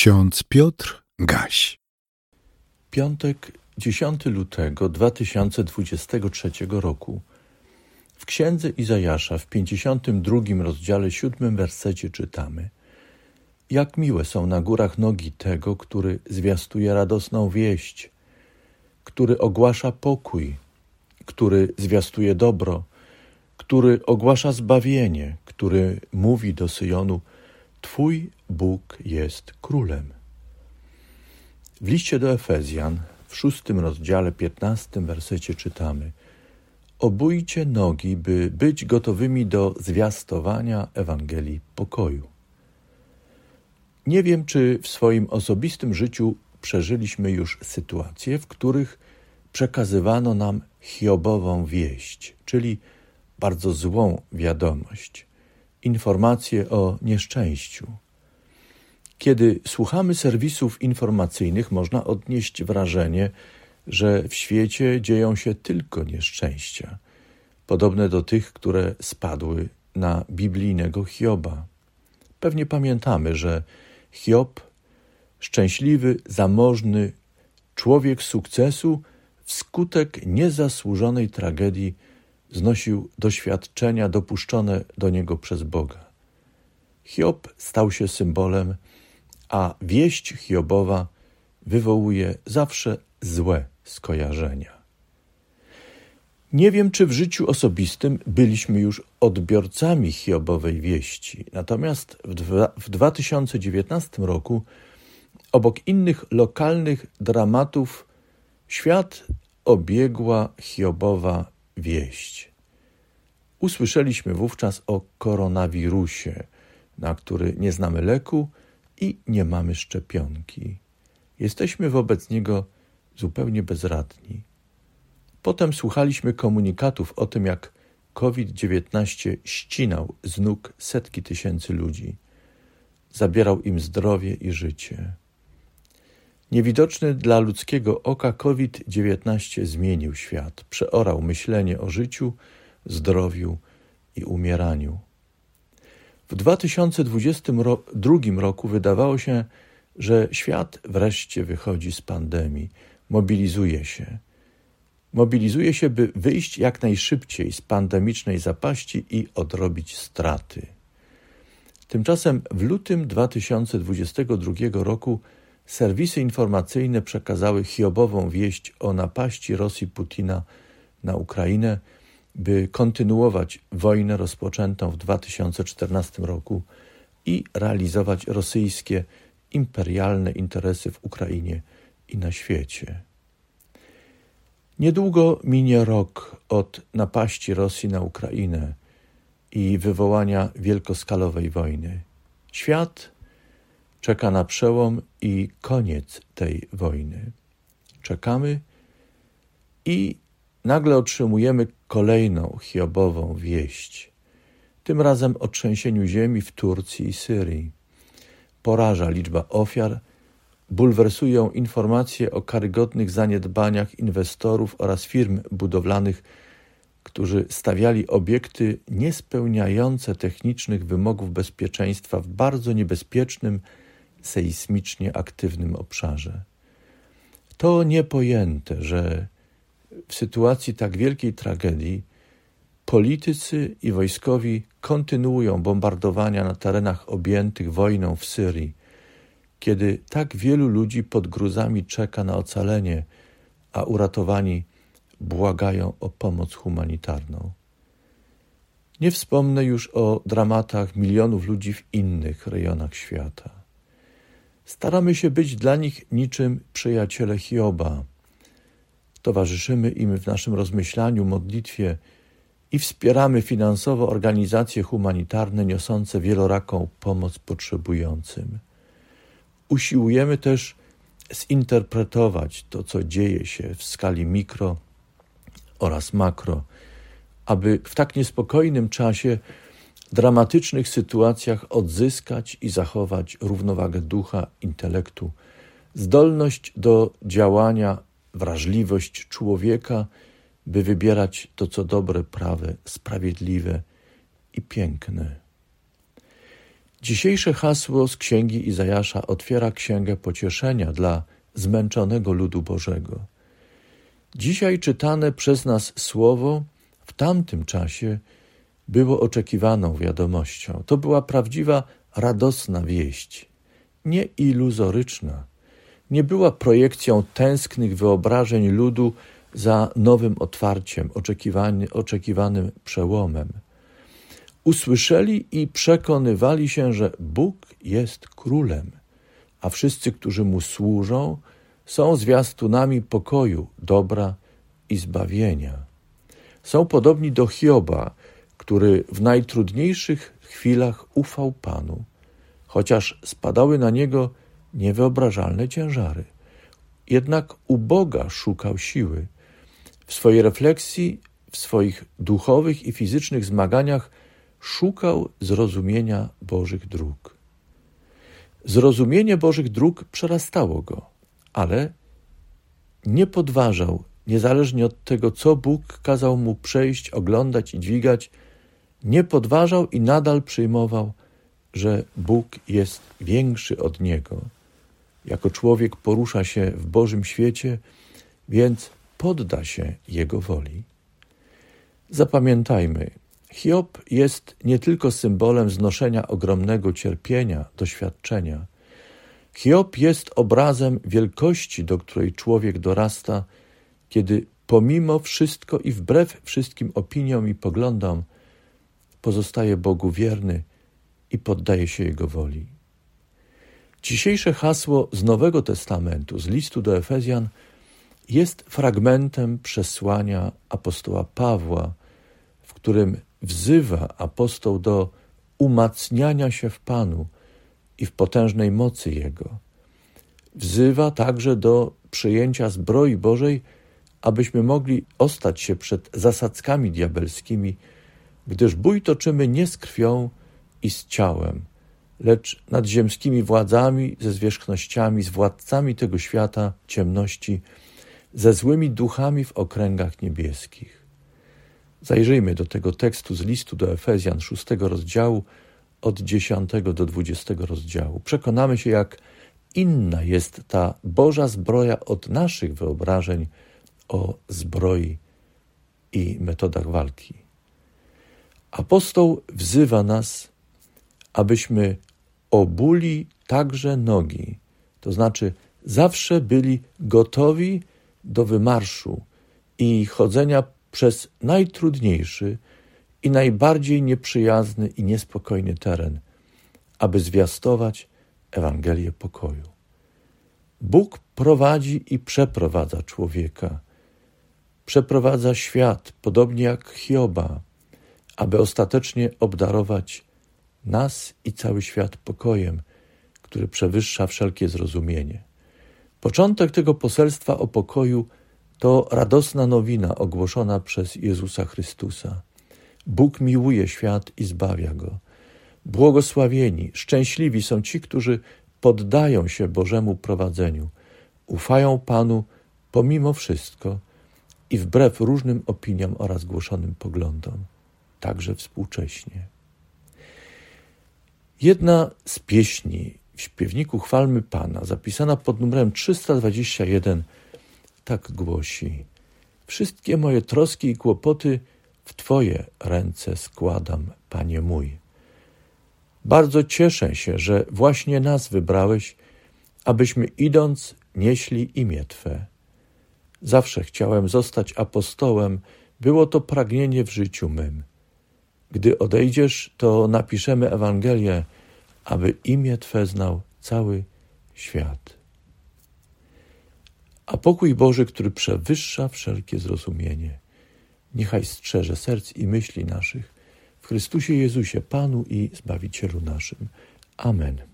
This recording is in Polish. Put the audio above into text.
Ksiądz Piotr Gaś. Piątek, 10 lutego 2023 roku. W księdze Izajasza w 52 rozdziale 7 wersecie czytamy: Jak miłe są na górach nogi tego, który zwiastuje radosną wieść, który ogłasza pokój, który zwiastuje dobro, który ogłasza zbawienie, który mówi do Syjonu: Twój Bóg jest królem. W liście do Efezjan w szóstym rozdziale, piętnastym wersecie czytamy: Obójcie nogi, by być gotowymi do zwiastowania Ewangelii pokoju. Nie wiem, czy w swoim osobistym życiu przeżyliśmy już sytuacje, w których przekazywano nam hiobową wieść, czyli bardzo złą wiadomość informacje o nieszczęściu. Kiedy słuchamy serwisów informacyjnych, można odnieść wrażenie, że w świecie dzieją się tylko nieszczęścia, podobne do tych, które spadły na biblijnego Hioba. Pewnie pamiętamy, że Hiob, szczęśliwy, zamożny człowiek sukcesu, wskutek niezasłużonej tragedii znosił doświadczenia dopuszczone do niego przez Boga. Hiob stał się symbolem, a wieść Hiobowa wywołuje zawsze złe skojarzenia. Nie wiem, czy w życiu osobistym byliśmy już odbiorcami Hiobowej wieści, natomiast w, dwa, w 2019 roku, obok innych lokalnych dramatów, świat obiegła Hiobowa wieść. Usłyszeliśmy wówczas o koronawirusie, na który nie znamy leku i nie mamy szczepionki. Jesteśmy wobec niego zupełnie bezradni. Potem słuchaliśmy komunikatów o tym, jak COVID-19 ścinał z nóg setki tysięcy ludzi, zabierał im zdrowie i życie. Niewidoczny dla ludzkiego oka COVID-19 zmienił świat, przeorał myślenie o życiu, zdrowiu i umieraniu. W 2022 roku wydawało się, że świat wreszcie wychodzi z pandemii, mobilizuje się. Mobilizuje się, by wyjść jak najszybciej z pandemicznej zapaści i odrobić straty. Tymczasem w lutym 2022 roku serwisy informacyjne przekazały Hiobową wieść o napaści Rosji Putina na Ukrainę, by kontynuować wojnę rozpoczętą w 2014 roku i realizować rosyjskie imperialne interesy w Ukrainie i na świecie. Niedługo minie rok od napaści Rosji na Ukrainę i wywołania wielkoskalowej wojny. Świat czeka na przełom i koniec tej wojny. Czekamy i nagle otrzymujemy kolejną hiobową wieść. Tym razem o trzęsieniu ziemi w Turcji i Syrii. Poraża liczba ofiar, bulwersują informacje o karygodnych zaniedbaniach inwestorów oraz firm budowlanych, którzy stawiali obiekty niespełniające technicznych wymogów bezpieczeństwa w bardzo niebezpiecznym, sejsmicznie aktywnym obszarze. To niepojęte, że w sytuacji tak wielkiej tragedii politycy i wojskowi kontynuują bombardowania na terenach objętych wojną w Syrii, kiedy tak wielu ludzi pod gruzami czeka na ocalenie, a uratowani błagają o pomoc humanitarną. Nie wspomnę już o dramatach milionów ludzi w innych rejonach świata. Staramy się być dla nich niczym przyjaciele Hioba. Towarzyszymy im w naszym rozmyślaniu, modlitwie i wspieramy finansowo organizacje humanitarne niosące wieloraką pomoc potrzebującym. Usiłujemy też zinterpretować to, co dzieje się w skali mikro oraz makro, aby w tak niespokojnym czasie dramatycznych sytuacjach odzyskać i zachować równowagę ducha, intelektu, zdolność do działania, wrażliwość człowieka, by wybierać to, co dobre, prawe, sprawiedliwe i piękne. Dzisiejsze hasło z księgi Izajasza otwiera księgę pocieszenia dla zmęczonego ludu Bożego. Dzisiaj czytane przez nas słowo w tamtym czasie było oczekiwaną wiadomością. To była prawdziwa, radosna wieść, nie iluzoryczna. Nie była projekcją tęsknych wyobrażeń ludu za nowym otwarciem, oczekiwany, oczekiwanym przełomem. Usłyszeli i przekonywali się, że Bóg jest królem, a wszyscy, którzy mu służą, są zwiastunami pokoju, dobra i zbawienia. Są podobni do Hioba, który w najtrudniejszych chwilach ufał Panu, chociaż spadały na niego niewyobrażalne ciężary. Jednak u Boga szukał siły. W swojej refleksji, w swoich duchowych i fizycznych zmaganiach szukał zrozumienia Bożych dróg. Zrozumienie Bożych dróg przerastało go, ale nie podważał, niezależnie od tego, co Bóg kazał mu przejść, oglądać i dźwigać, nie podważał i nadal przyjmował, że Bóg jest większy od niego. Jako człowiek porusza się w Bożym świecie, więc podda się Jego woli. Zapamiętajmy, Hiob jest nie tylko symbolem znoszenia ogromnego cierpienia, doświadczenia. Hiob jest obrazem wielkości, do której człowiek dorasta, kiedy pomimo wszystko i wbrew wszystkim opiniom i poglądom pozostaje Bogu wierny i poddaje się Jego woli. Dzisiejsze hasło z Nowego Testamentu, z listu do Efezjan, jest fragmentem przesłania apostoła Pawła, w którym wzywa apostoł do umacniania się w Panu i w potężnej mocy Jego. Wzywa także do przyjęcia zbroi Bożej, abyśmy mogli ostać się przed zasadzkami diabelskimi, gdyż bój toczymy nie z krwią i z ciałem, lecz nad ziemskimi władzami, ze zwierzchnościami, z władcami tego świata ciemności, ze złymi duchami w okręgach niebieskich. Zajrzyjmy do tego tekstu z listu do Efezjan, szóstego rozdziału, od dziesiątego do dwudziestego rozdziału. Przekonamy się, jak inna jest ta Boża zbroja od naszych wyobrażeń o zbroi i metodach walki. Apostoł wzywa nas, abyśmy obuli także nogi, to znaczy zawsze byli gotowi do wymarszu i chodzenia przez najtrudniejszy i najbardziej nieprzyjazny i niespokojny teren, aby zwiastować Ewangelię pokoju. Bóg prowadzi i przeprowadza człowieka. Przeprowadza świat, podobnie jak Hioba, aby ostatecznie obdarować nas i cały świat pokojem, który przewyższa wszelkie zrozumienie. Początek tego poselstwa o pokoju to radosna nowina ogłoszona przez Jezusa Chrystusa. Bóg miłuje świat i zbawia go. Błogosławieni, szczęśliwi są ci, którzy poddają się Bożemu prowadzeniu, ufają Panu pomimo wszystko i wbrew różnym opiniom oraz głoszonym poglądom, także współcześnie. Jedna z pieśni w śpiewniku Chwalmy Pana, zapisana pod numerem 321, tak głosi: Wszystkie moje troski i kłopoty w Twoje ręce składam, Panie mój. Bardzo cieszę się, że właśnie nas wybrałeś, abyśmy idąc nieśli imię Twe. Zawsze chciałem zostać apostołem, było to pragnienie w życiu mym. Gdy odejdziesz, to napiszemy Ewangelię, aby imię Twe znał cały świat. A pokój Boży, który przewyższa wszelkie zrozumienie, niechaj strzeże serc i myśli naszych w Chrystusie Jezusie, Panu i Zbawicielu naszym. Amen.